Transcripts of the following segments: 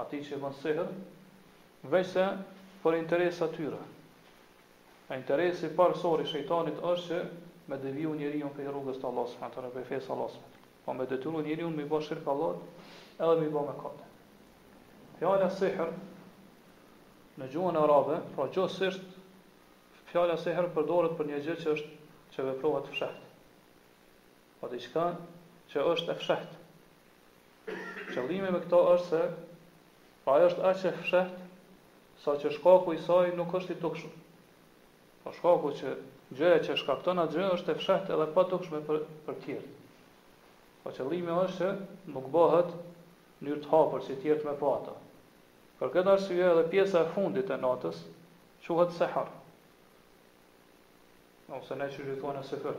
Atij që bën sehr, veçse për interes të tyre. E interesi parësor i shejtanit është që me deviju njeriun prej rrugës të Allahut subhanehu teala, prej fesë së Allahut subhanehu teala. Po me detyru njeriun me i ba shirk Allahut edhe me i ba mëkate. Fjala sehr në gjuhën arabe, pra gjohësisht fjala sehr përdoret për një gjë që është që veprohet fshehtë. Po diçka që është e fshehtë. Qëllimi me këto është se ajo është aq e fshehtë sa që shkaku i saj nuk është i dukshëm. Po shkaku që gjëja që shkakton atë gjë është e fshehtë edhe e padukshme për për tjerë. Po qëllimi është që nuk bëhet në mënyrë të hapur që tjerët me pa ato. Për këtë arsye edhe pjesa e fundit e natës quhet sehar. Ose ne çohemi në sehar.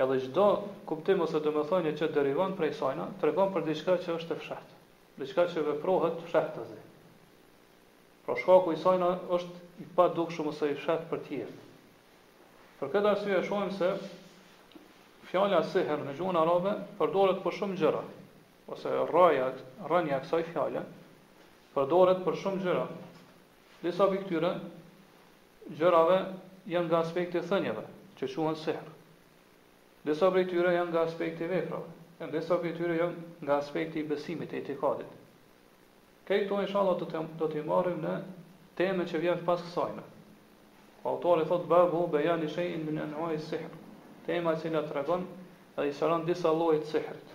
Edhe çdo kuptim ose domethënie që derivon prej sajna, tregon për diçka që është e fshehtë, diçka që veprohet fshehtazi. Pra shkaku i sajna është i padukshëm ose i fshehtë për të tjerët. Për këtë arsye e shohim se fjala sihr në gjuhën arabe përdoret për shumë gjëra, ose rraja, rrënja e kësaj fjale përdoret për shumë gjëra, Disa prej këtyre gjërave janë nga aspekti i thënieve, që quhen sihr. Disa prej tyre janë nga aspekti i veprave, e disa prej tyre janë nga aspekti i besimit, i itikadit. Këto inshallah do të do t'i marrim në temën që vjen pas kësaj. Po autori thot babu bejani shay'in min anwa'i sihr. Tema e cila tregon dhe i sqaron disa lloje të sihrit.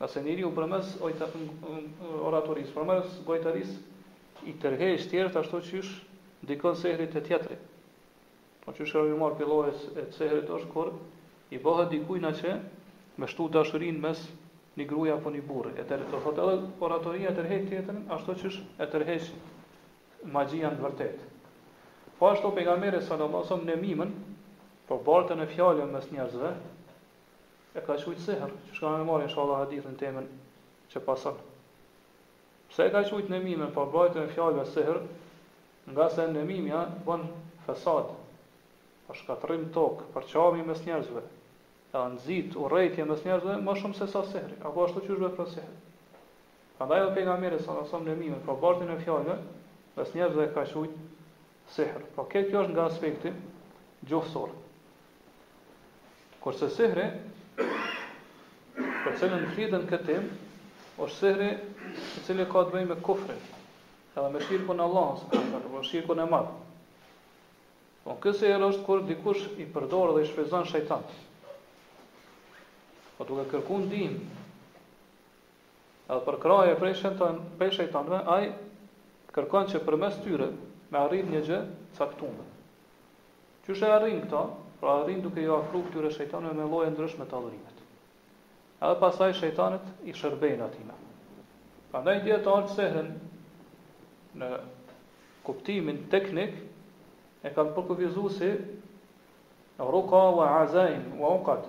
Nëse njeriu përmes oratorisë, përmes gojtarisë i tërheq tjerët ashtu qysh ndikon sehri te tjetri. Po qysh kemi marr një lloj i sehrit është kur i bëhet dikujna që me shtu dashurinë mes një gruaje edhe një burri. E tërheq do thotë edhe oratoria tërheq tjetrin ashtu qysh e tërheq magjia në vërtet. Po ashtu pejgamberi sallallahu alaihi wasallam nemimen, po bartjen e fjalëve mes njerëzve, E ka qujt sehr, qysh ka me marr inshallah hadithin në temën që pason. Pse e ka qujt nemimen po bartjen e fjalëve sehr, ngase nemimja bën fesad, po shkatërrim n'tokë, përçarje mes njerëzve, e nxit urrejtje mes njerëzve më shumë se sa sehri, apo ashtu qysh vepron sehr. Prandaj edhe pejgamberi sallallahu alejhi wasallam nemimen po bartjen e fjalëve mes njerëzve e ka qujt Sihr. Pra këtë kjo është nga aspekti gjuhësor. Kurse sihri, për cilën flitet në këtë temë, është sihri i cili ka të bëjë me kufrin, edhe me shirkun Allahut subhanehu teala, shirkun e madh. Po ky sihr është kur dikush i përdor dhe i shfrytëzon shejtanët. Po duke kërku ndihmë, Edhe përkrahje prej shejtan, prej shejtanëve, ai kërkon që përmes tyre me arrit një gjë të caktuar. Qysh e arrin këtë? Pra arrin duke iu afruar këtyre shejtanëve me lloje të ndryshme të adhurimit. Edhe pastaj shejtanët i shërbejnë atina. Prandaj dietarët sehrin në kuptimin teknik e kanë përkufizuar si ruka wa azaim wa uqad,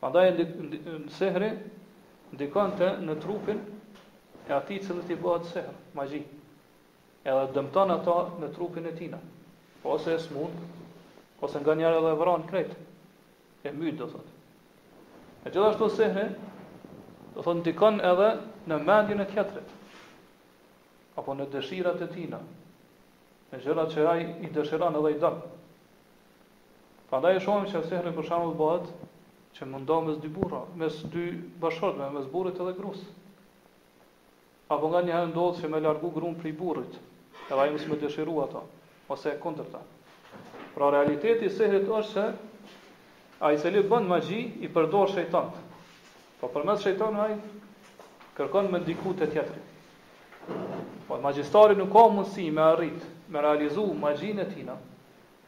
Prandaj sehri ndikon te në trupin e atij cilit i bëhet sehr, magji. Edhe dëmton ata në trupin e tina. Po ose e smun, ose nganjëherë edhe e vran krejt. E myt, do thot. E gjithashtu sehri, do thot, ndikon edhe në mendjen e tjetrit. Apo në dëshirat e tina. Në gjëra që ai i dëshiron edhe i don. Prandaj e shohim që sihri për shembull bëhet që me nda mes dy burra, mes dy bashkëshortëve, mes burrit edhe gruas. Apo nganjëherë ndodh që me largu gruen prej burrit, edhe ajo mos me dëshiru atë, ose e kundërta. Pra realiteti i sihrit është që ai i cili bën magji i përdor shejtan. Po përmes shejtanve ai kërkon me ndiku te tjetri. Po magjistari nuk ka mundësi me arrit, me realizu magjinë e tina,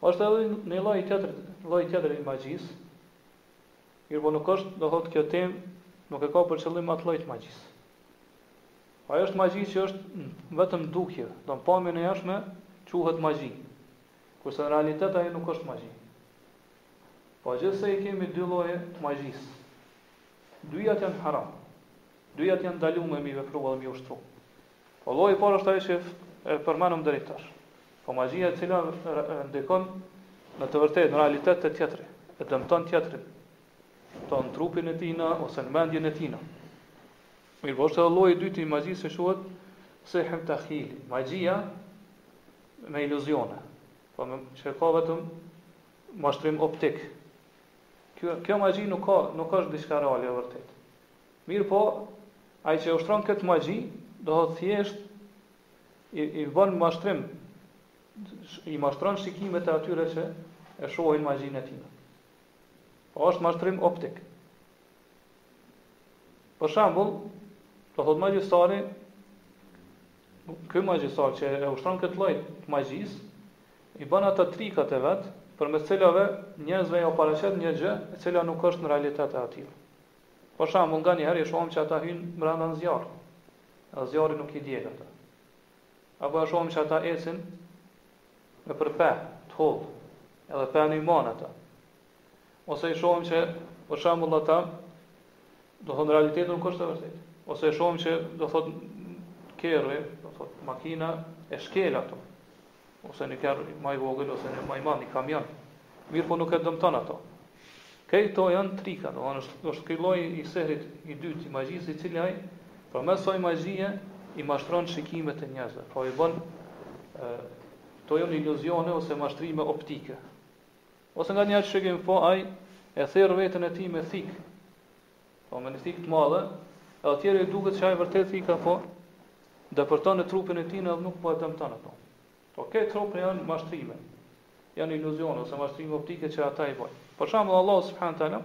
Është edhe një lloj tjetër, lloj tjetër i magjisë, mirëpo nuk është, do thotë kjo temë, nuk e ka për qëllim atë lloj të magjisë. Ajo është magji që është vetëm dukje, dotht në pamjen e jashtme quhet magji, kurse në realitet ajo nuk është magji. Po gjithsesi i kemi dy lloje të magjisë. Dyjat janë haram. Dyjat janë të ndalume me i vepru dhe me i ushtru. Po lloji i parë është ai që e përmendëm deri tash. Po magjia e cila ndikon në të vërtetë në realitet te tjetri, e dëmton tjetrin. Të në trupin e tina ose në mendjen e tina. Mirëpo është edhe lloji i dytë i magjisë që quhet sihr takhjil, magjia me iluzione. Po me, që ka vetëm mashtrim optik. Kjo kjo magji nuk ka nuk është diçka reale e vërtetë. Mirëpo, ai që e ushtron këtë magji, do thotë thjesht i, i bën mashtrim, i mashtron shikimet e atyre që e shohin magjinë e tij. Po është mashtrim optik. Për shembull, do thotë magjistari, ky magjistar që e ushtron këtë lloj të magjisë, i bën ato trikat e vet, përmes cilave njerëzve ua paraqet një gjë e cila nuk është në realitet e atillë. Për shembull, nganjëherë i shohim që ata hyjnë brenda në zjarr, dhe zjarri nuk i djeg ata. Apo e shohim që ata ecin nëpër pe, të hollë, edhe pe nuk i mban ata. Ose i shohim që, për shembull, ata, do thotë, realiteti nuk është e vërtetë. Ose i shohim që, do thotë, kerri, do thotë, makina, e shkel ato. ose një kerr më i vogël ose një më i madh, një kamion. Mirëpo nuk e dëmton ato. Këto janë trika, do të thotë është ky lloj i sehrit i dytë i magjisë i cili ai përmes kësaj magjie i mashtron shikimet e njerëzve. Pra këto janë iluzione ose mashtrime optike. Ose nganjëherë shohim po ai e ther veten e tij me thikë. Po me një thikë të madhe, e atyre i duket që vërtet thika po depërton në trupin e tina dhe nuk po e dëmton atë. Po këto janë mashtrime, janë iluzione ose mashtrime optike që ata i bojnë. Për shembull Allah subhanahu teala,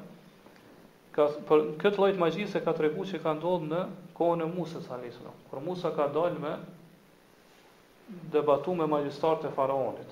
ka, për këtë lloj magjisë ka tregu që ka ndodhur në kohën e Musës alayhis salam. Kur Musa ka dalë me debatu me magjistarët e faraonit.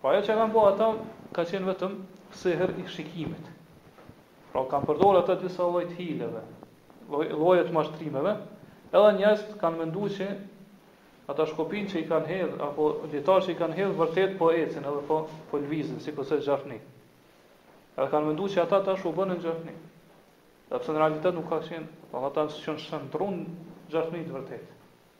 Pra ajo që kanë bërë ata ka qenë vetëm sehr i shikimit. Pra kanë përdorur ata disa lloje të hileve, lloje të mashtrimeve, edhe njerëzit kanë menduar që ata shkopinj që i kanë hedh apo litarë që i kanë hedh vërtet po ecin edhe po po lvizin sikurse gjarpni. Edhe kanë menduar që ata tash u bënë gjarpni. Edhe pse në realitet nuk ka qenë, po ata janë shëndrru n'gjarpni të vërtetë.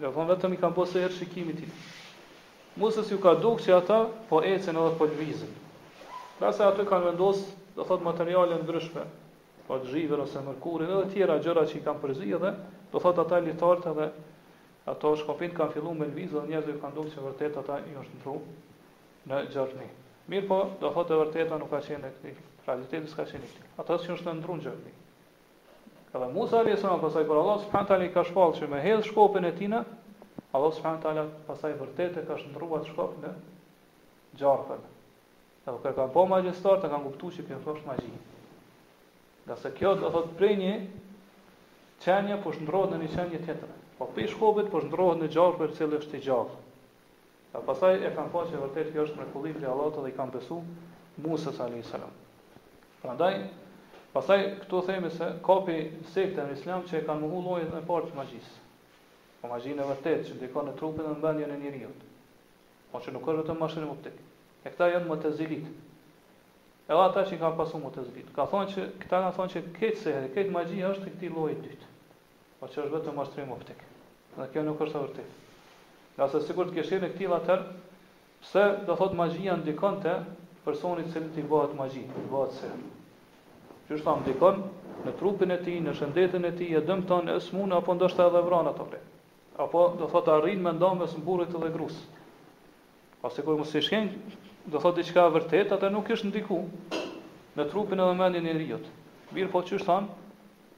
Do thotë vetëm i kanë bërë sehr shikimit tij. Musës ju ka duk që ata po ecin edhe po lëvizin. Ngase aty kanë vendos, do thot materiale të ndryshme, po zhivë ose mërkuri dhe tjera gjëra që i kanë përzi edhe, do thot ata litarët edhe ata shkopinj kanë fillu me lëviz dhe njerëzve ju ka duk që vërtet ata janë shëndrru në gjarpni. Mirëpo, do thot e vërteta nuk ka qenë e këtillë, realiteti s'ka qenë i këtillë. Ata që janë shëndrru në gjarpni. Edhe Musa alayhis salam pastaj kur Allah subhanahu taala i ka shpallë që me hedh shkopin e tina, Allah subhanahu taala pastaj vërtet e ka shndrruar shkopin në gjarpën. Edhe kur e kanë pa magjistarët, e kanë kuptuar se kjo s'është magji. Ngase kjo do thot prej një qenje po shndrrohet në një qenje tjetër. Po prej shkopit po shndrrohet në gjarpër i cili është i gjallë. E pastaj e kanë pa që vërtet kjo është mrekulli prej Allahut edhe i kanë besu Musës alejhi selam. Prandaj pastaj këtu themi se ka pi sekteve në Islam që e kanë mohu llojin e parë të magjisë. Pra magjinë e vërtetë që ndikon në trupin dhe në mendjen e njeriut. Pra që nuk është vetëm mashtrim optik. E këta janë mutezilit. Edhe ata që kanë pasu mutezilit. Do thotë që këta kanë thonë që krejt sehri, krejt magjia është i këtij lloji të dytë. por që është vetëm mashtrim optik. Dhe kjo nuk është e vërtetë. Ngase sikur të kishte qenë e këtillë atëherë pse do thotë magjia ndikon te personi të cilit i bëhet magji, i bëhet sehr. Qysh thamë ndikon në trupin e tij, në shëndetin e tij, e dëmton, e smun apo ndoshta edhe e vran atë bre. Apo do thotë arrin me nda në mes burrit dhe grusë. Pra po sikur mos ish kanë, do thotë diçka e vërtetë, ajo nuk ish ndiku në trupin edhe mendjen e njeriut. Mirëpo qysh thamë,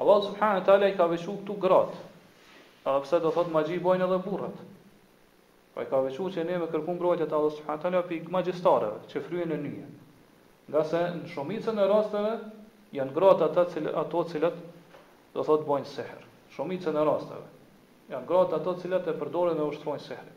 Allahu subhane teala i ka veçu këtu gratë. Edhe pse do thotë magji bojnë edhe burrat. Po i ka veçu që ne me kërku mbrojtje te Allahu subhane teala pe magjistareve që fryjnë në nyje. Ngase në shumicën e rasteve janë gratë ata cilë, ato të cilat do thotë bojnë sehr. Shumicën e rasteve janë gratë ato të cilat e përdorin dhe ushtrojnë sehrin.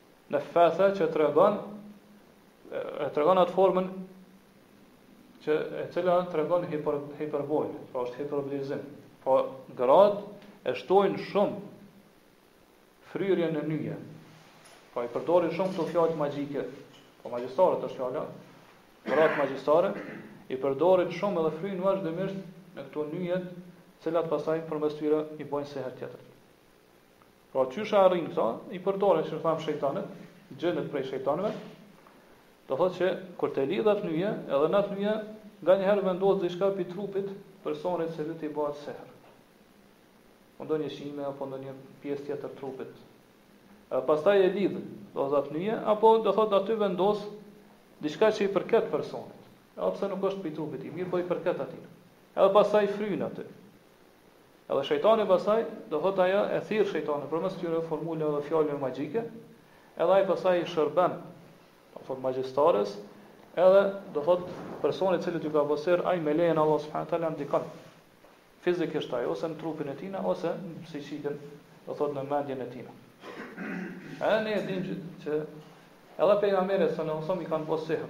neffathat që tregon e tregon atë formën që e cila tregon hiper hiperbolë, pra është hiperbolizim. Pra gratë e shtojnë shumë fryrjen në nyje. Pra i përdorin shumë këto fjalë magjike. Po magjistaret, estagfirullah, gratë magjistare i përdorin shumë edhe fryjnë vazhdimisht në këto nyje, të cilat pastaj përmes tyre i bojnë sehr tjetrit. Pra qysh e arrin këtë, i përdorin qysh thamë shejtanët, xhindët prej shejtanëve, do thotë që kur të lidhë atë nyje, edhe në atë nyje, nganjëherë vendohet diçka prej trupit të personit të cilit i bëhet sehr. Apo ndonjë qime, apo ndonjë pjesë tjetër e trupit. E pastaj e lidh, do thotë atë nyje, apo do thotë aty vendos diçka që i përket personit. Edhe pse nuk është prej trupit tij, mirëpo i përket atij. Edhe pastaj fryn aty. Edhe shejtani pastaj, do thotë ajo e thirr shejtanin përmes këtyre formulave dhe fjalëve magjike, edhe ai pastaj i shërben, do thotë magjistares, edhe do thotë personi të cilit ju ka bërë sihr, ai me lejen e Allahut subhanahu teala ndikohet fizikisht ai ose në trupin e tij ose në psikikën, do thotë në mendjen e tij. Edhe ne e dimë që edhe pejgamberit sallallahu alajhi wasallam i kanë bërë sihr.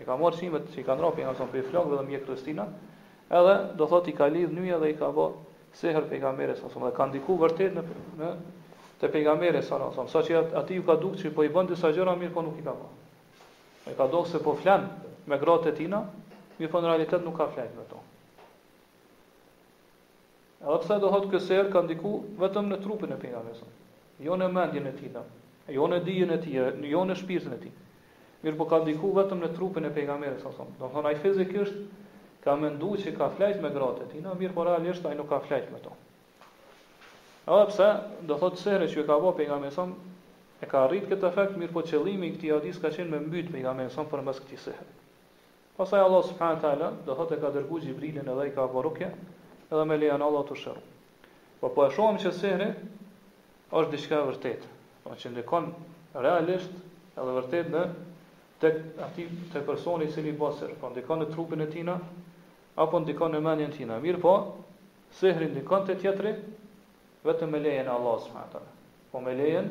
I ka marrë qimet që i kanë ra pejgamberit sa prej flokëve dhe mjekrrës tina, edhe do thotë i ka lidh nyje dhe i ka bë sehr pejgamberit sa dhe ka ndiku vërtet në në te pejgamberi sa sa saqë atij ju ka duk që po i bën disa gjëra mirëpo nuk i ka bë. I ka duk se po flen me gratë e tina, mirëpo në realitet nuk ka flejt me to. Edhe pse do thotë ky sehr ka ndiku vetëm në trupin e pejgamberit sa, jo në mendjen e tij, jo në dijen e tij, jo në shpirtin e tij. Mirpo ka ndiku vetëm në trupin e pejgamberit sa sa. Do thotë ai fizikisht ka mendu që ka flejt me gratë e tina, mirëpo realisht ai nuk ka flejt me to. Edhe pse do thotë sehri që i ka bo pejgamberit sa, e ka arrit këtë efekt, mirëpo qëllimi i këtij hadis ka qenë me mbyt pejgamberin sa përmes këtij sehri. Pastaj Allahu subhane wa ta'ala do thotë e ka dërgu Xhibrilin edhe i ka bo rukje edhe me lejen e Allahut u shëru. Po po e shohim që sehri është diçka e vërtetë, do që ndikon realisht edhe vërtet në tek ati te personi i cili bën sehr, po ndikon në trupin e tina, apo ndikon në mendjen tina. Mirë po, sehri ndikon te tjetri vetëm me lejen e Allahut subhanahu taala. Po me lejen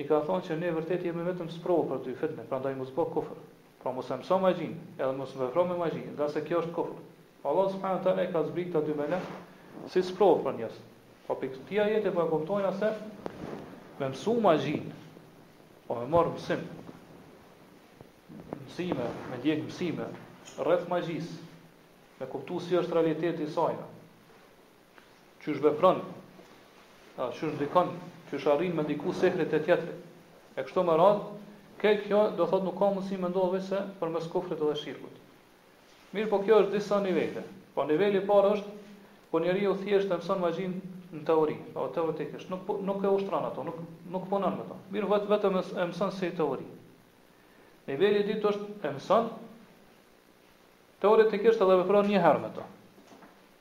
I kanë thënë që ne vërtet jemi vetëm sprovë për ty, fitne, prandaj mos bëh kufër. Pra mos e mëso magjinë, edhe mos vepro me magji, ngase kjo është kufër. Allahu subhanahu wa ta'ala i ka zbrit këta dy melek si sprovë për njerëzit. Po prej këtij ajeti po e kuptojmë se me mësu magjinë, po me marr mësim, mësime, me ndjek mësime rreth magjisë, me kuptu si është realiteti i saj. Qysh vepron, a qysh ndikon, qysh arrin me ndiku sekret e tjetrit. E kështu me radhë, këtë kjo do thotë nuk ka mundësi me ndodhë veçse për mes kufrit dhe shirkut. Mirë po kjo është disa nivele. Po niveli parë është, po njeri ju thjesht e mëson magjin në teori, o po teoretikisht, nuk, po, nuk e ushtran ato, nuk, nuk punon me to. Mirë vetë, vetë e mëson si teori. Niveli ditë është e mëson, teoretikisht edhe vepron një herë me to.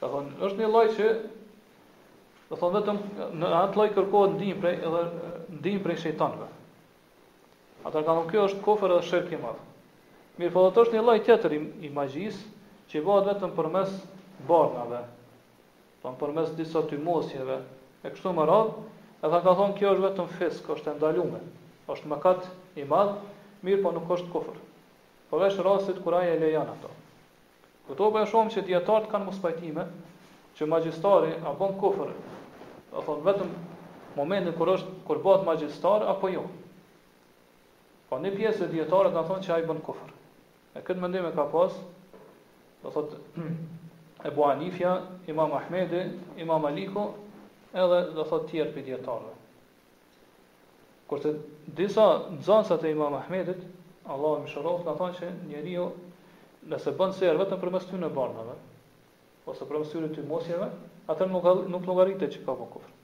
Ka thonë, është një lloj që do thonë vetëm në atë lloj kërkohet ndihmë prej edhe ndihmë prej shejtanëve. Ata kanë thonë, kjo është kofër edhe shirk i madh. Mirë, po është një lloj tjetër i magjisë që bëhet vetëm përmes barnave. Thonë përmes disa tymosjeve e kështu me radhë, edhe ka thonë kjo është vetëm fisk, është e ndaluar. Është mëkat i madh, mirë po nuk është kufër. Përveç rastit kur ai e lejon ato. Këtu po e shohim që dijetarët kanë mos pajtime, që magjistari a bën kufër, do të thotë vetëm momentin kur është kur bëhet magjistar apo jo. Po një pjesë e dijetarëve kanë thonë që ai bën kufër. E këtë mendim e ka pas, do të thotë Ebu Anifja, Imam Ahmedi, Imam Aliku, edhe do të thotë tjerë për dijetarëve. Kur të disa nxënësa të Imam Ahmedit, Allahu më shëroft, ka thënë që njeriu nëse bën serë vetëm përmes tyre barnave, ose përmes tyre dy mosjeve, atëherë nuk nuk llogaritet që ka bën kufër.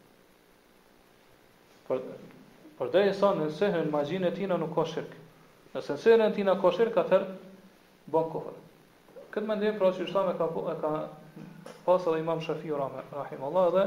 Por por dhe sa në sehrin magjin e tina nuk ka shirk. Nëse në sehrin e tina ka shirk, atëherë bën kufër. Këtë mendim pra që Islami ka e ka pas edhe Imam Shafiu rahimullah dhe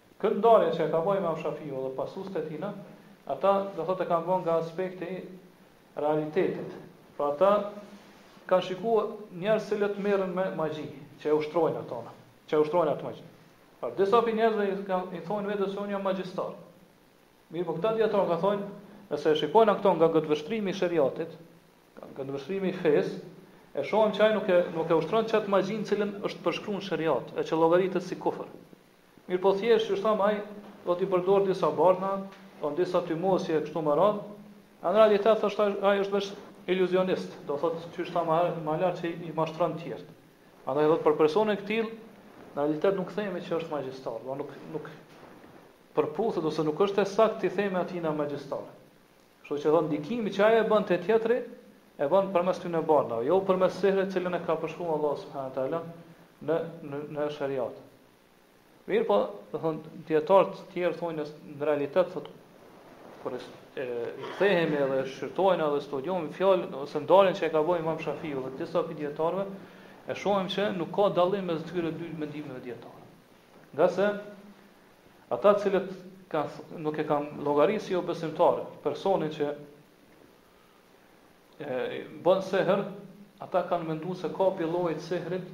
Këtë ndarje që e ka ba Imam Shafiu dhe pasuesit e tij, ata do thotë e kanë ba nga aspekti i realitetit. Pra ata kanë shikua njerëz të cilët merren me magji, që e ushtrojnë ato, që e ushtrojnë atë magji. Pra disa prej njerëzve i kanë i thonë vetes se unë jam magjistar. Mirë, po këta dietar ka thonë, nëse e shikojnë këtë nga këndvështrimi i shariatit, nga këndvështrimi i fesë, e shohim që ai nuk e nuk e ushtron çat magjinë, e cila është përshkruar në shariat, e që llogaritet si kufër. Mirëpo thjesht siç thamë ai do t'i përdorë disa barna, do disa tymosje kështu me radhë, e në realitet është ai ai është veç iluzionist, do thotë qysh thamë më herët më lart që i mashtron të tjerët. Andaj thotë për personin e këtillë në realitet nuk themi që është magjistar, do nuk nuk përputhet ose nuk është e saktë t'i themi atij na magjistar. Kështu që thonë ndikimi që ai e bën te tjetri, e bën përmes këtyre barnave, jo përmes sihrit të cilën e ka përshkruar Allahu subhanahu wa taala në në, në shariat. Mirpo, do thonë dietar të tjerë thonë në realitet thotë kur e kthehemi edhe shqyrtojmë edhe studiojmë fjalën ose ndarjen që e ka bërë Imam Shafiu dhe disa prej dietarëve, e shohim se nuk ka dallim mes këtyre dy mendimeve të dietarëve. Ngase Ata të cilët kanë nuk e kanë llogarit si jobesimtar, personin që e bën sehr, ata kanë menduar se ka prej llojit të sehrit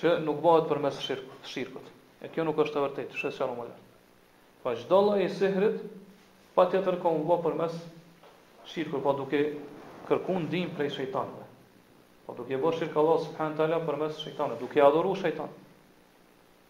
që nuk bëhet përmes shirkut, shirkut. E kjo nuk është e vërtetë, siç sqaruam më lart. Pra çdo lloj i sehrit, patjetër ka me u bë përmes shirkut, pra duke kërku ndihmë prej shëjtanëve. Pra duke bërë shirk Allahut subhanehu teala përmes shëjtanëve, duke adhuru shëjtanët.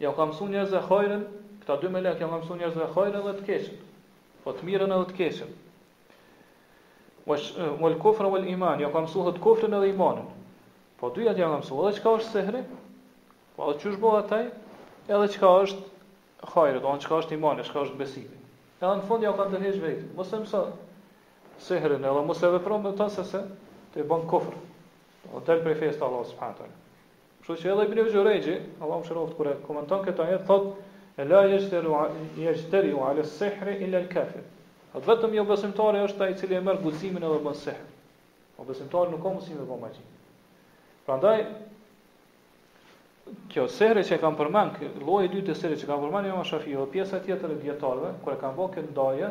Jau ka mësu njerëzve hajrin, këta dy melekë jau ka mësu njerëzve hajrin edhe të keqen. Po të mirën edhe të keqen. Wal kufra wal iman, jau ka mësu thot kufrin edhe imanin. Po dyjat jau ka mësu edhe çka është sehri, po edhe çysh bëhet ai, edhe çka është hajri, do të çka është imani, çka është besimi. Edhe në fund jau ka tërheq vërejtjen. Mos e mëso sehrin edhe mos e vepro me ta se se të bën kufër. Do të dal prej fesë të Allahut subhanahu Kështu që edhe Ibn Xhurejxhi, Allahu e mëshiroftë kur e komenton këtë ajet thotë la yajtariu yajtariu ala sihr illa al kafir. Thotë vetëm jobesimtari është ai i cili e merr guximin edhe bën sihr. Po besimtari nuk ka mundësi me bën magji. Prandaj kjo sehri që kanë përmend, lloji i dytë të sehrit që kanë përmend Imam Shafiu dhe pjesa tjetër e dietarëve, kur e kanë bërë këtë ndarje,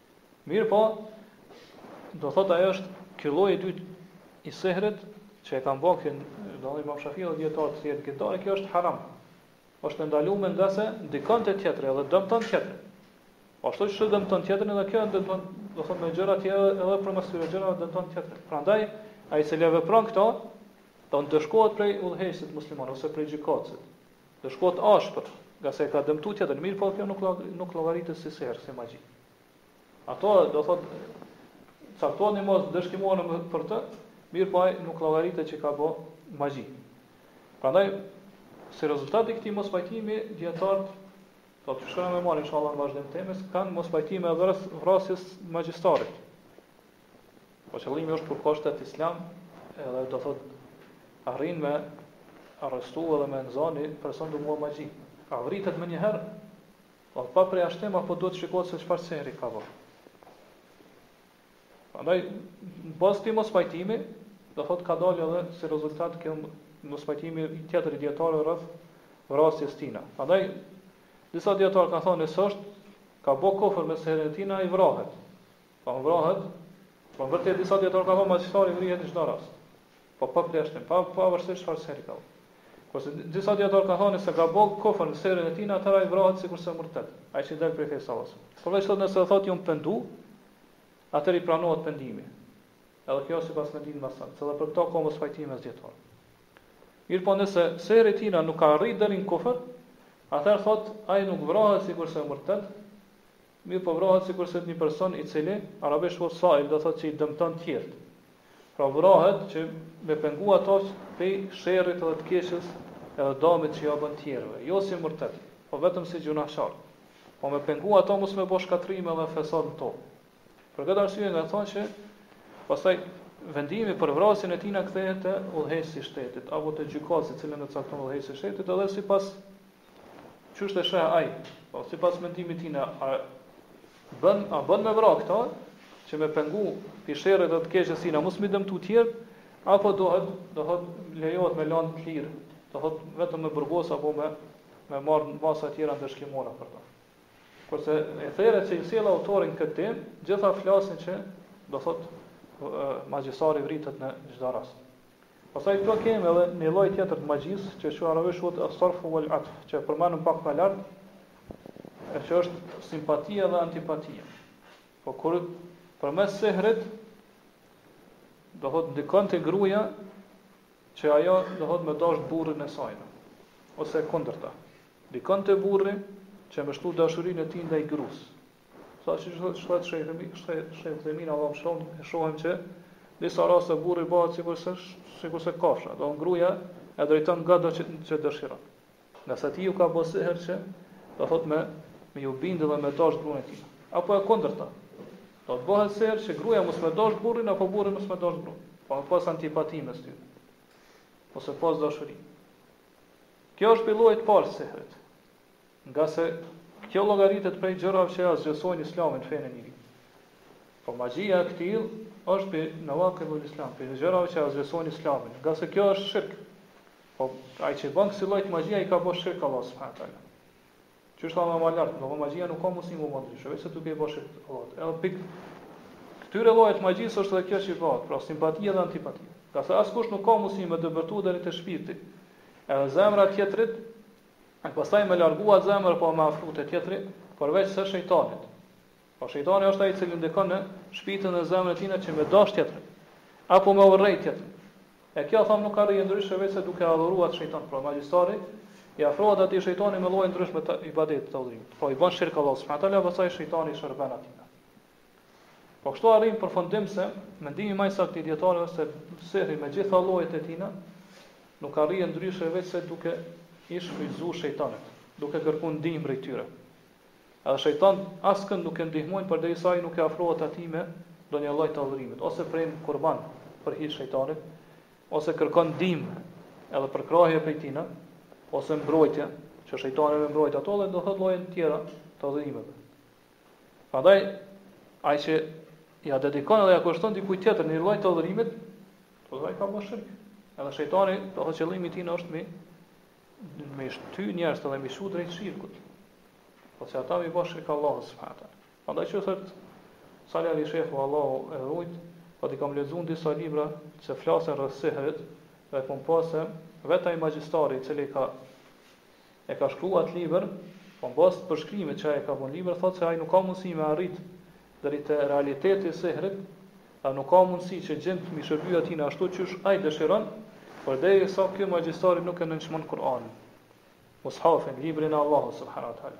Mirpo, do thotë ajo është ky lloj i dytë i sehrit që e kanë bërë këtë dallim Imam Shafiu dhe dietar të tjerë dietarë, kjo është haram. Është e ndaluar ngase ndikon te tjetri edhe dëmton tjetrin. Po ashtu që dëmton tjetrin edhe kjo dëmton, do thotë me gjëra të tjera edhe përmes këtyre gjërave dëmton tjetrin. Prandaj ai që vepron këto, do të ndëshkohet prej udhëheqësit musliman ose prej gjykatësit. Do shkohet ashpër, ngase e ka dëmtu tjetrin, mirëpo kjo nuk nuk llogaritet si sehr, si magji. Ato do thot caktohen masa ndëshkimore për të, mirëpo ai nuk llogaritet që ka bë magji. Prandaj si rezultat i këtij mospajtimi dijetarët do të shohim më vonë inshallah në vazhdim të temës, kanë mospajtime edhe rreth vrasjes magjistarit. Po qëllimi është kur ka shtet islam, edhe do thot arrin me arrestu edhe me nxan ni person tu bo magji. A vritet menjëherë, po, pa përjashtim, apo duhet shikohet se çfarë sehri ka bërë. Andaj, në bazë këtij mospajtimi, do thot ka dalë edhe si rezultat ky mospajtimi tjetër i dijetarëve rreth vrasjes tina. Andaj, disa dijetarë kanë thonë, nëse është, ka bo kufër me sehrin tina, ai vrahet. Po vrahet, po vritet, disa dijetarë kanë thënë magjistari vritet në çdo rast. Po pa përjashtim, pa pa vërtet çfarë sehri ka. Kurse disa dijetarë kanë thënë nëse ka bo kufër në sehrin e tij, atëherë ai vrahet sikurse murted. Ai që del prej fesë së Allahut. Por ai thotë nëse thotë jam pendu, atëherë i pranohet pendimi. Edhe kjo sipas mendimit ma të saktë, se edhe për këto ka mospajtim mes dijetarëve. Mirëpo nëse sehri i tina nuk ka arrit deri n' kufër, atër thot, ai nuk vrahet sikurse murted, Mirëpo vrahet sikurse është një person i cili, arabisht thuhet sa'il, do të thotë që i dëmton të tjerët. Pra vrahet që me pengu ata prej sherrit edhe të keqes edhe dëmit që ia bën të tjerëve, jo si murted, po vetëm si gjunahçar. Po me pengu ata mos me bo shkatërrim edhe fesad në tokë. Për këtë arsye nga thonë që pastaj vendimi për vrasjen e tij na kthehet te udhëheqësi i shtetit apo te gjykatësi të cilin e cakton udhëheqësi i shtetit edhe sipas qysh e sheh ai, po sipas mendimit tina a bën a bën me vra këta që me pengu prej sherrit dhe të keqes tina mos mi dëmtu tjerë apo domethënë domethënë lejohet me lanë të lirë domethënë vetëm me burgos apo me me marr masa tjera ndëshkimore për ta. Kurse etheret që i sjell autori n'këtë temë, gjitha flasin që do thotë magjistari vritet në çdo rast. Pastaj këtu kemi edhe një lloj tjetër të magjisë që në arabisht quhet as-sarf wal atf, që e përmendëm pak më lart, e që është simpatia dhe antipatia. Po kur përmes sehrit do thot ndikon te gruaja që ajo do thot me dash burrin e saj ose e kundërta. Ndikon te burri që me shtu dashurinë e tij ndaj gru's. Sa që thotë Shejh Uthejmin Allahu e mëshiroftë, e shohim që disa raste burri bohet sikurse sikurse kafsha, dhe gruaja e drejton nga do që, që dëshiron. Ngase atij i u ka bërë seher që do thotë me me ju bindë dhe me dash gruan e tij. Apo e kundërta. Do të bëhet seher që gruaja mos me dash burrin apo burri mos me dash gruan. Pra me pas antipati mes tyre. Ose me pas dashuri. Kjo është prej llojit të parë sehrit. Ngase kjo llogaritet prej gjërave që e asgjësojnë Islamin, fenë e njeriut. Pra magjia e këtillë është prej nawaqidhul Islam, prej gjërave që e asgjësojnë Islamin, ngase kjo është shirk. Pra ai që bën kësi lloj të magjisë i ka bërë shirk Allahut subhanahu wa taala. Qysh e thamë më lart, do magjia nuk ka mundësi me u bë ndryshe, veçse duke i bërë shirk Allahut. Edhe prej këtyre llojeve të magjisë është edhe kjo që i bëhet, pra simpati dhe antipati. Ngase askush nuk ka mundësi me depërtu deri te shpirti. Edhe zemra e tjetrit E pastaj me ia largu zemrën apo me ia afru te tjetri, përveç se shejtanit. Pra shejtani është ai i cili ndikon në shpirtin dhe zemrën e tij që me dash tjetrin, apo me urrejt tjetrin. E kjo thamë nuk arrihet ndryshe veç se duke adhuruar atë shejtan. Pra magjistari i afrohet atij shejtani me lloje të ndryshme të ibadetit të adhurimit. Pra i bën shirk Allahut subhanahu teala, pastaj shejtani i shërben atij. Pra kështu arrijmë në përfundim se mendimi më i saktë i dijetarëve është se sehri me gjitha llojet e tij nuk arrihet ndryshe veçse duke i shfrytëzuar shejtanët, duke kërkuar ndihmë prej tyre. Edhe shejtanët askënd nuk e ndihmojnë përderisa ai nuk i afrohet atij me ndonjë lloj të adhurimit, ose pren kurban për hir shejtanit, ose kërkon ndihmë edhe përkrahje prej tij, ose mbrojtje, që shejtani me mbrojt atë dhe do thotë lloje të tjera të adhurimeve. Prandaj ai që ja dedikon edhe ja kushton dikujt tjetër një lloj të adhurimit, pra ai ka bërë shirk. Edhe shejtani, do të thotë qëllimi i tij është me me shty njerëzit edhe me i çu drejt shirkut. Pra që ata me i bërë shirk Allahut subhanahu taala. Prandaj siç thotë Salih Ali Shejh Allahu e rujt, thotë i kam lexuar disa libra që flasin rreth sehrit dhe kam pa se vetë ai magjistari i cili ka e ka shkru atë libër, pra në bazë të përshkrimit që ai e ka bo në libër, thotë se ai nuk ka mundësi me arrit deri te realiteti i sihrit, a nuk ka mundësi që gjintë m'i shërby atina ashtu qysh ai dëshiron, përderisa ky magjistari nuk e nënçmon Kur'anin, Mushafin, Librin e Allahut subhanahu wa ta'ala.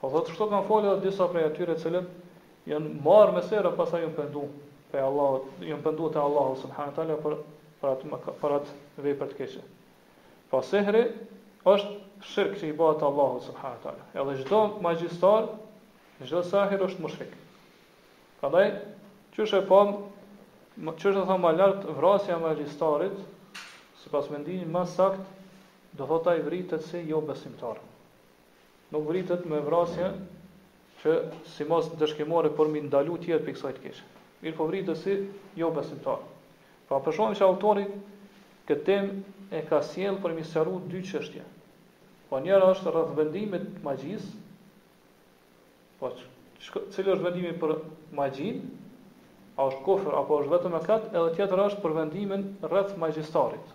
Pra thotë kështu kanë folë edhe disa prej atyre të cilët janë marrë me sehr e pastaj janë pendu prej Allahut, janë pendu te Allahu subhanahu teala për, për atë për atë vepër të keqe. Pra sehri është shirk që i bëhet Allahut subhanahu teala. Edhe çdo magjistar, çdo sahir është mushrik. Prandaj qysh e pam qysh e thamë më lart vrasja e magjistarit sipas mendimit më sakt do thotë ai vritet si jo besimtar. Nuk vritet me vrasje që si masë ndëshkimore për mi ndalu tjerë prej kësaj të keqe. Mirëpo vritet si jobesimtar. Pra e shohim që autori këtë temë e ka sjell për mi sqaru dy qështje. Pra njëra është rreth vendimit të magjisë, po që, cili është vendimi për magjinë, a është kufër, apo është vetëm mëkat, edhe tjetra është për vendimin rrëth magjistarit.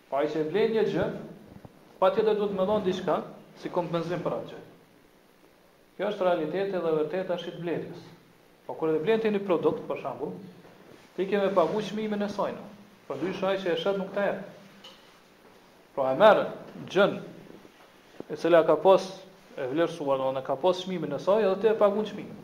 Po ai që e blen një gjë, patjetër duhet me dhonë diçka si kompensim për atë gjë. Kjo është realiteti dhe e vërteta e shitblerjes. Po kur e blen ti një produkt, për shembull, ti ke me pagu çmimin e saj. Përndryshe ai që e shet nuk ta jep. Pra e merr gjënë e cila ka pas vlerë, do thotë ka pas çmimin e saj, edhe ti e pagun çmimin.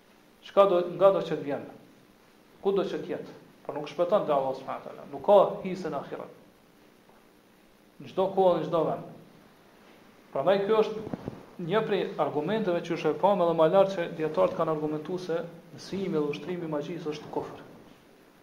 Çkado, ngado që të vjen, kudo që të jetë, por nuk shpëton te Allahu subhanahu wa taala. Nuk ka hise në ahiret. Në çdo kohë dhe çdo vend. Prandaj kjo është një prej argumenteve qysh e pamë edhe ma lart që dietarët kanë argumentu se mësimi dhe ushtrimi i magjisë është kufër.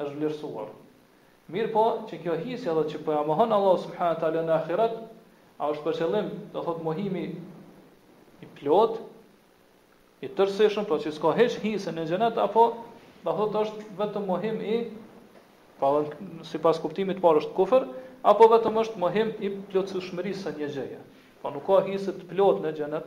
është vlerësuar. Mirëpo që kjo hisja do thotë që po ja mohon Allahu subhanahu wa taala në ahiret, a është për qëllim, do thotë mohimi i plotë i tërësishëm, pra që s'ka hiç hise në xhenet apo do thotë është vetëm mohim i pa pra, sipas kuptimit të parë është kufër, apo vetëm është mohim i plotësishmërisë së një gjëje. Pra nuk ka hise të plotë në xhenet,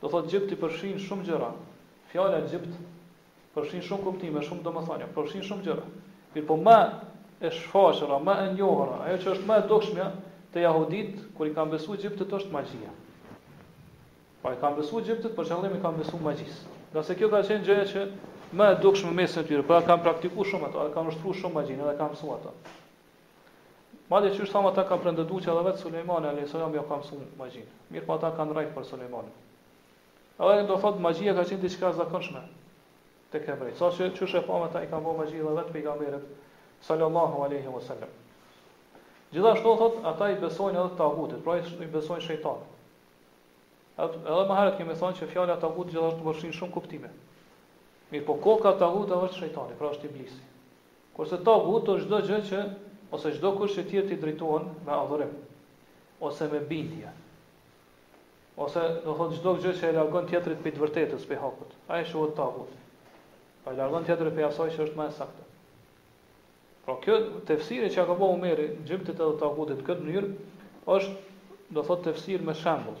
Do thotë xhibti përfshin shumë gjëra. Fjala xhibt përfshin shumë kuptime, shumë domethënie, përfshin shumë gjëra. Mirëpo më e shfaqura, më e njohura, ajo që është më e dukshmja te jahuditë kur i kanë besuar xhibtit është magjia. Pra i kanë besuar xhibtit për qëllim i kanë besuar magjisë. Ngase kjo ka qenë gjëja që më e dukshme mes tyre, pra kanë praktikuar shumë ato, kanë ushtruar shumë magjinë dhe kanë mësuar ato. Madje qysh thamë ata kanë pretendu që edhe vetë Sulejmani alejhi selam ja ka mësu magjinë. Mirëpo ata kanë rrejt për Sulejmanin. Edhe do thotë magjia ka qenë diçka e zakonshme tek hebrejtë. Saqë qysh e pamë ata i kanë bërë magji edhe vetë pejgamberit sallallahu alejhi wasallam. Gjithashtu thotë ata i besojnë edhe tagutit, pra i besojnë shejtanit. Edhe më herët kemi thënë që fjala tagut gjithashtu përfshin shumë kuptime. Mirëpo koka e tagutëve është shejtani, pra është iblisi. Kurse Tagut është çdo gjë që ose çdokush që tjerët i drejtohen me adhurim ose me bindje. Ose, do të thotë çdo gjë që e largon tjetrin prej të vërtetës, prej hakut. Ai quhet Tagut. Pra e largon tjetrin prej asaj që është më e saktë. Pra kjo tefsiri që ka bo Omeri, xhibtit edhe Tagutit në këtë mënyrë, është do thotë tefsir me shembull,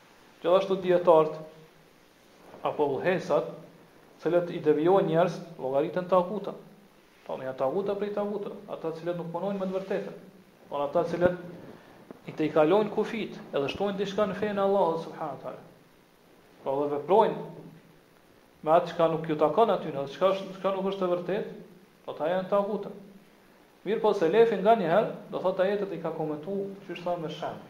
Gjithashtu dijetarët apo udhëheqësat, të cilët i devijojnë njerëzit, llogariten taguta. Po me janë taguta prej taguta, ata të cilët nuk punojnë me të vërtetën. Por ata të cilët i tejkalojnë kufit, edhe shtojnë diçka në fenë e Allahut subhanahu wa taala. Po dhe veprojnë me atë çka nuk ju takon aty, atë çka është çka nuk është e vërtetë, po ata janë taguta. Mirë po selefi nganjëherë, do thot ajetet i ka komentu, që është thamë me shembuj.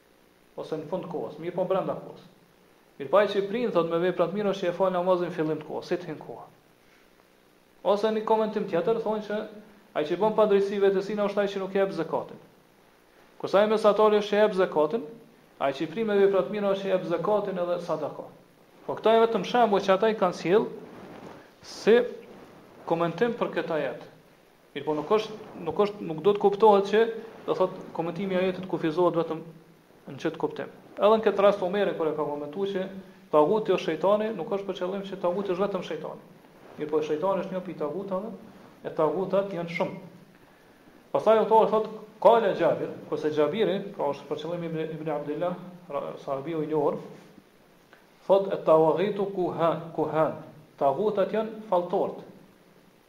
ose në fund të kohës, mirëpo brenda kohës. Mirëpo ai që prin thotë me vepra të mira është që e fal namazin në fillim të kohës, si të hynë koha. Ose në një komentim tjetër thonë që ai që i bën padrejtësi vetes tina është ai që nuk jep zakatin. Kurse ai mesatari është që jep zakatin, ai që prin me vepra të mira është që jep zakatin edhe sadaka. Po këto janë vetëm shembuj që ata i kanë sjell si komentim për këtë ajet. Mirëpo nuk është, nuk është, nuk duhet të kuptohet që, do thotë, komentimi i ajetit kufizohet vetëm në çet kuptim. Edhe në këtë rast Omeri kur e ka komentuar që taguti është shejtani, nuk është për qëllim që taguti është vetëm shejtani. Mirëpo shejtani është një prej tagutave, e tagutat janë shumë. Pastaj autori thotë Kale Xhabir, kurse Xhabiri, pra është për qëllim me Ibn Abdullah, sahabiu i njohur, thotë e tawaghitu kuhan, kuhan. Tagutat janë falltarët.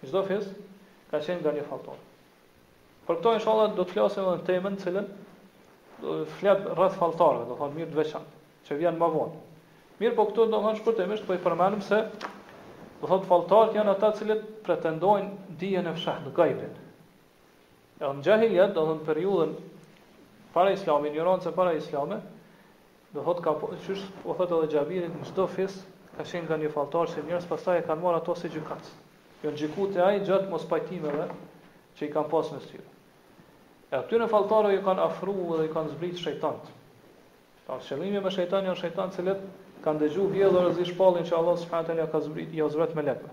Çdo fis ka qenë nga një falltar. Për këto inshallah do të flasim edhe në temën, e cila flet rreth falltarëve, domethënë në mënyrë të veçantë, që vjen më vonë. Mirëpo këtu domethënë shkurtimisht po i përmendëm se do thotë falltarët janë ata të cilët pretendojnë dijen e fshehtë, gajbin. Në xhahilijet, domethënë në periudhën para islami, injorancës paraislame, do thot ka po, qysh po thot edhe Xhabiri në çdo fis ka qenë nga një falltar që njerëzit pastaj e kanë marrë atë si gjykatës. Janë gjyku te ai gjatë mospajtimeve që i kanë pas mes tyre. E atyne falltarëve ju kanë afru dhe i kanë zbrit shejtant. Tash qëllimi me shejtan janë shejtanët të cilët kanë dëgju vjedhurazi shpalljen që Allah subhanahu teala ka zbrit, ja zbrit melekëve.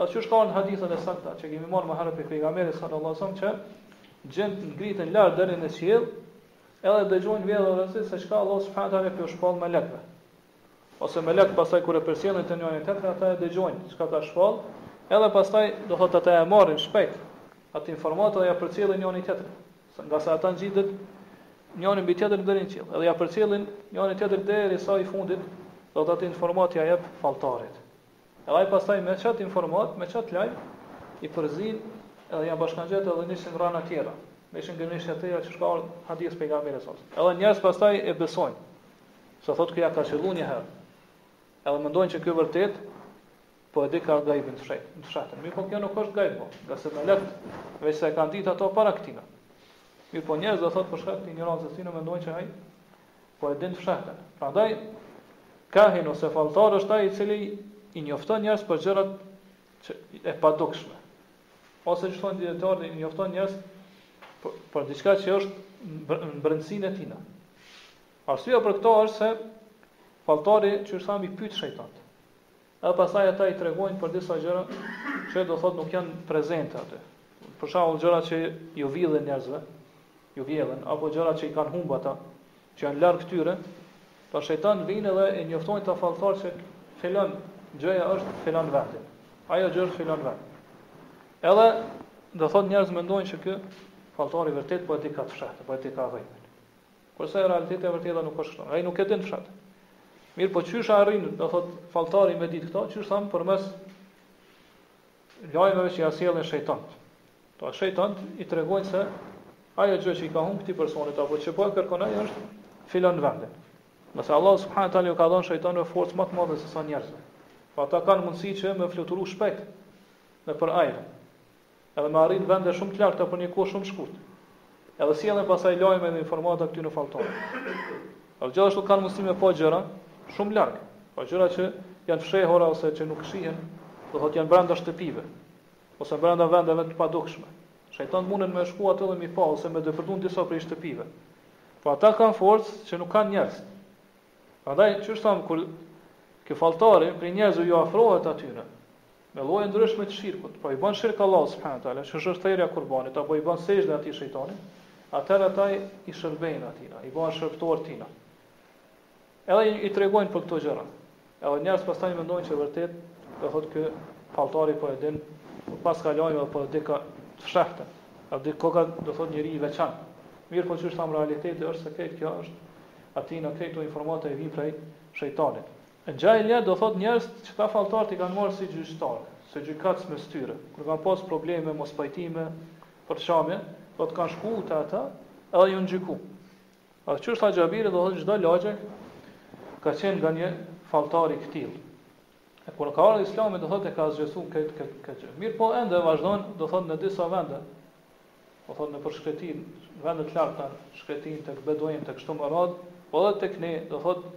Ashtu siç ka ardhë në hadithet e sakta që kemi marrë më herët prej pejgamberit sallallahu alajhi wasallam që xhinët ngriten lart deri në qiell, edhe dëgjojnë vjedhurazi se çka Allah subhanahu wa taala ju shpall melekëve. Ose melekët pastaj kur e përcjellin te njëri tjetri ata e dëgjojnë çka ka shpall, edhe pastaj do thotë ata e marrin shpejt atë informatë dhe ja përcjellin njëri tjetrit. Se ngase ata ngjiten njëri mbi tjetrin deri në qiell, edhe ja përcjellin njëri tjetrit derisa i fundit do thotë atë informatë ja jep falltarit. Edhe ai pastaj me çat informat, me çat lajm i përzin edhe ja bashkangjet edhe njëqind rrena tjera. Me njëqind gënjeshtra tjera siç ka ardhë në hadith pejgamberit sas. Edhe njerëzit pastaj e besojnë, se thotë ky ja ka qëllu një herë, edhe mendojnë që ky vërtet po e dika gajbin, të fshehtën, të fshehtën. Mirëpo kjo nuk është gajbë, po, ngase melekët veç se e kanë ditë ato para këtina. Mirëpo njerëzit do thotë për shkak të injorancës tyne, mendojnë që ai, po e din të fshehten. Prandaj kahin ose falltari është ai i cili i njofton njerëz për gjërat e padukshme. Ose që thonë dijetarët i njofton njerëz për, për diçka që është në brendësinë e tina. Arsyeja për këto është se falltari qysh thamë i pyet shejtant. Edhe pastaj ata i tregojnë për disa gjëra që do të thotë nuk janë prezente aty. Për shembull gjëra që ju vidhen njerëzve, ju vjedhen apo gjëra që i kanë humb ata, që janë larg tyre, pra shejtant vijn edhe e njoftojnë ta falltar se filan gjëja është n'filan vendi. Ajo gjë është n'filan vend. Edhe do thotë njerëz mendojnë se ky falltari vërtet po e dika të fshehtën, po e dika dhënë. Kurse në realitet e vërteta nuk është kështu. Ai nuk e din t'fshehtën. Mirë, po qysh arrin, do thot falltari me ditë këto, qysh thamë përmes lajmeve që ja sjellin shejtant. Po shejtant i tregojnë se ajo gjë që i ka humbë këtij personit apo që po e kërkon ai është n'filan vendin. Ngase Allah subhanahu taala ju ka dhënë shejtanëve forcë më të madhe se sa njerëzve. Po ata kanë mundësi që me fluturu shpejt nëpër ajër. Edhe me arrit vende shumë të largta për një kohë shumë të shkurtë. Edhe sjellin pastaj lajme dhe informata këtyre falltarëve. Edhe gjithashtu kanë mundësi me pa gjëra shumë larg. Po gjëra që janë fshehura ose që nuk shihen, do thotë janë brenda shtëpive ose brenda vendeve të padukshme. Shejtan mundën me shku aty dhe m'i pa ose me depërtu n'disa prej shtëpive. Po ata kanë forcë që nuk kanë njerëz. Prandaj qysh tham kur ky falltari prej njerëzve ju afrohet atyre. me lloje t'ndryshme të shirkut, po i bën shirk Allahut subhanahu wa taala, që është therja e kurbanit apo i bën sexhde atij shejtanit, atëherë ata i shërbejnë atij, i bëhen shërbëtorë të tij. Edhe i tregojnë për këto gjëra. Edhe njerëz pastaj mendojnë që vërtet do thotë ky falltari po e din, po paska lajme apo dika të fshehtën. Ai koka do thotë njeri i veçantë. Mirë po qysh thamë realiteti është se këtë kjo është atina këto informata i vijnë prej shejtanit. E n'xhahilijet do thotë njerëzit këta falltarët i kanë marrë si gjyqtarë, si gjykatës mes tyre. Kur kanë pasur probleme, mospajtime, përçamje, do thotë kanë shku te ata edhe janë gjyku. Edhe qysh tha Xhabiri do thotë çdo lagje ka qenë nga një falltar i këtillë. E kur ka ardhur Islami do thotë e ka asgjësu këtë këtë këtë gjë. Mirë po ende vazhdon, do thotë në disa vende, do thotë në përshkretin, vende të largta, shkretin tek beduin tek kështu me radhë, po edhe tek ne do thotë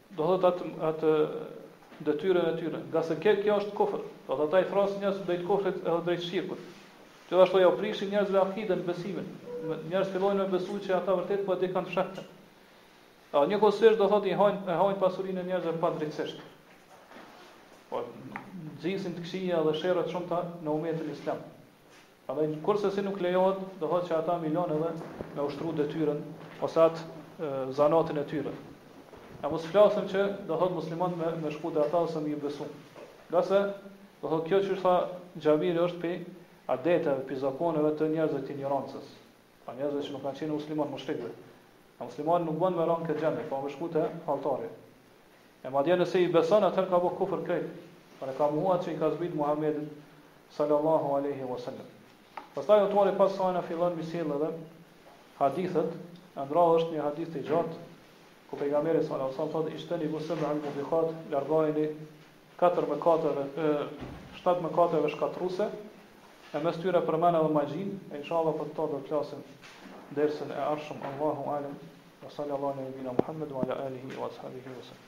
do thotë atë, atë detyrën e tyre, ngase kjo, kjo është kufër, do thotë ata i thrasin njerëzit drejt kufrit edhe drejt shirkut. Gjithashtu ja prishin njerëzve akiden, besimin, njerëz fillojnë me besu që ata vërtet po e dikan të fshehtën. E njëkohësisht do thotë i hajnë e hajnë pasurinë e njerëzve padrejtësisht. Po nxisin të këqija dhe sherre të shumta në umetin islam. Prandaj, kurrsesi nuk lejohet, do thotë që ata me i lënë edhe me ushtru detyrën ose atë zanatin e tyre. E mos flasim që, do thotë musliman me shku te ata ose me ju besu. Ngase, do thotë kjo qysh tha Xhabiri është prej adeteve, prej zakoneve të njerëzve të injorancës. Pra njerëzve që nuk kanë qenë musliman, mushrikëve. A muslimani nuk bën me ra në këtë gjendje, pra me shku te falltari. E madje nëse i beson atëherë ka bo kufër krejt, pra e ka mohu atë që i ka zbrit Muhammedit Sallallahu Alejhi Wasallam. Pastaj autori pas saj na fillon me i sjell edhe hadithet, ndër ta është një hadith i gjatë ku pejgamberi Sallallahu Alejhi Wasallam thotë ixhtenibu seb'al mubikat, largojuni katër mëkateve e shtatë mëkateve shkatërruese, e mes tyre përmend edhe magjinë, e inshalla për këto do të flasim dersin e ardhshëm Allahu alem, wa sallallahu ala nebina Muhammed wa ala alihi wa ashabihi wa sallam.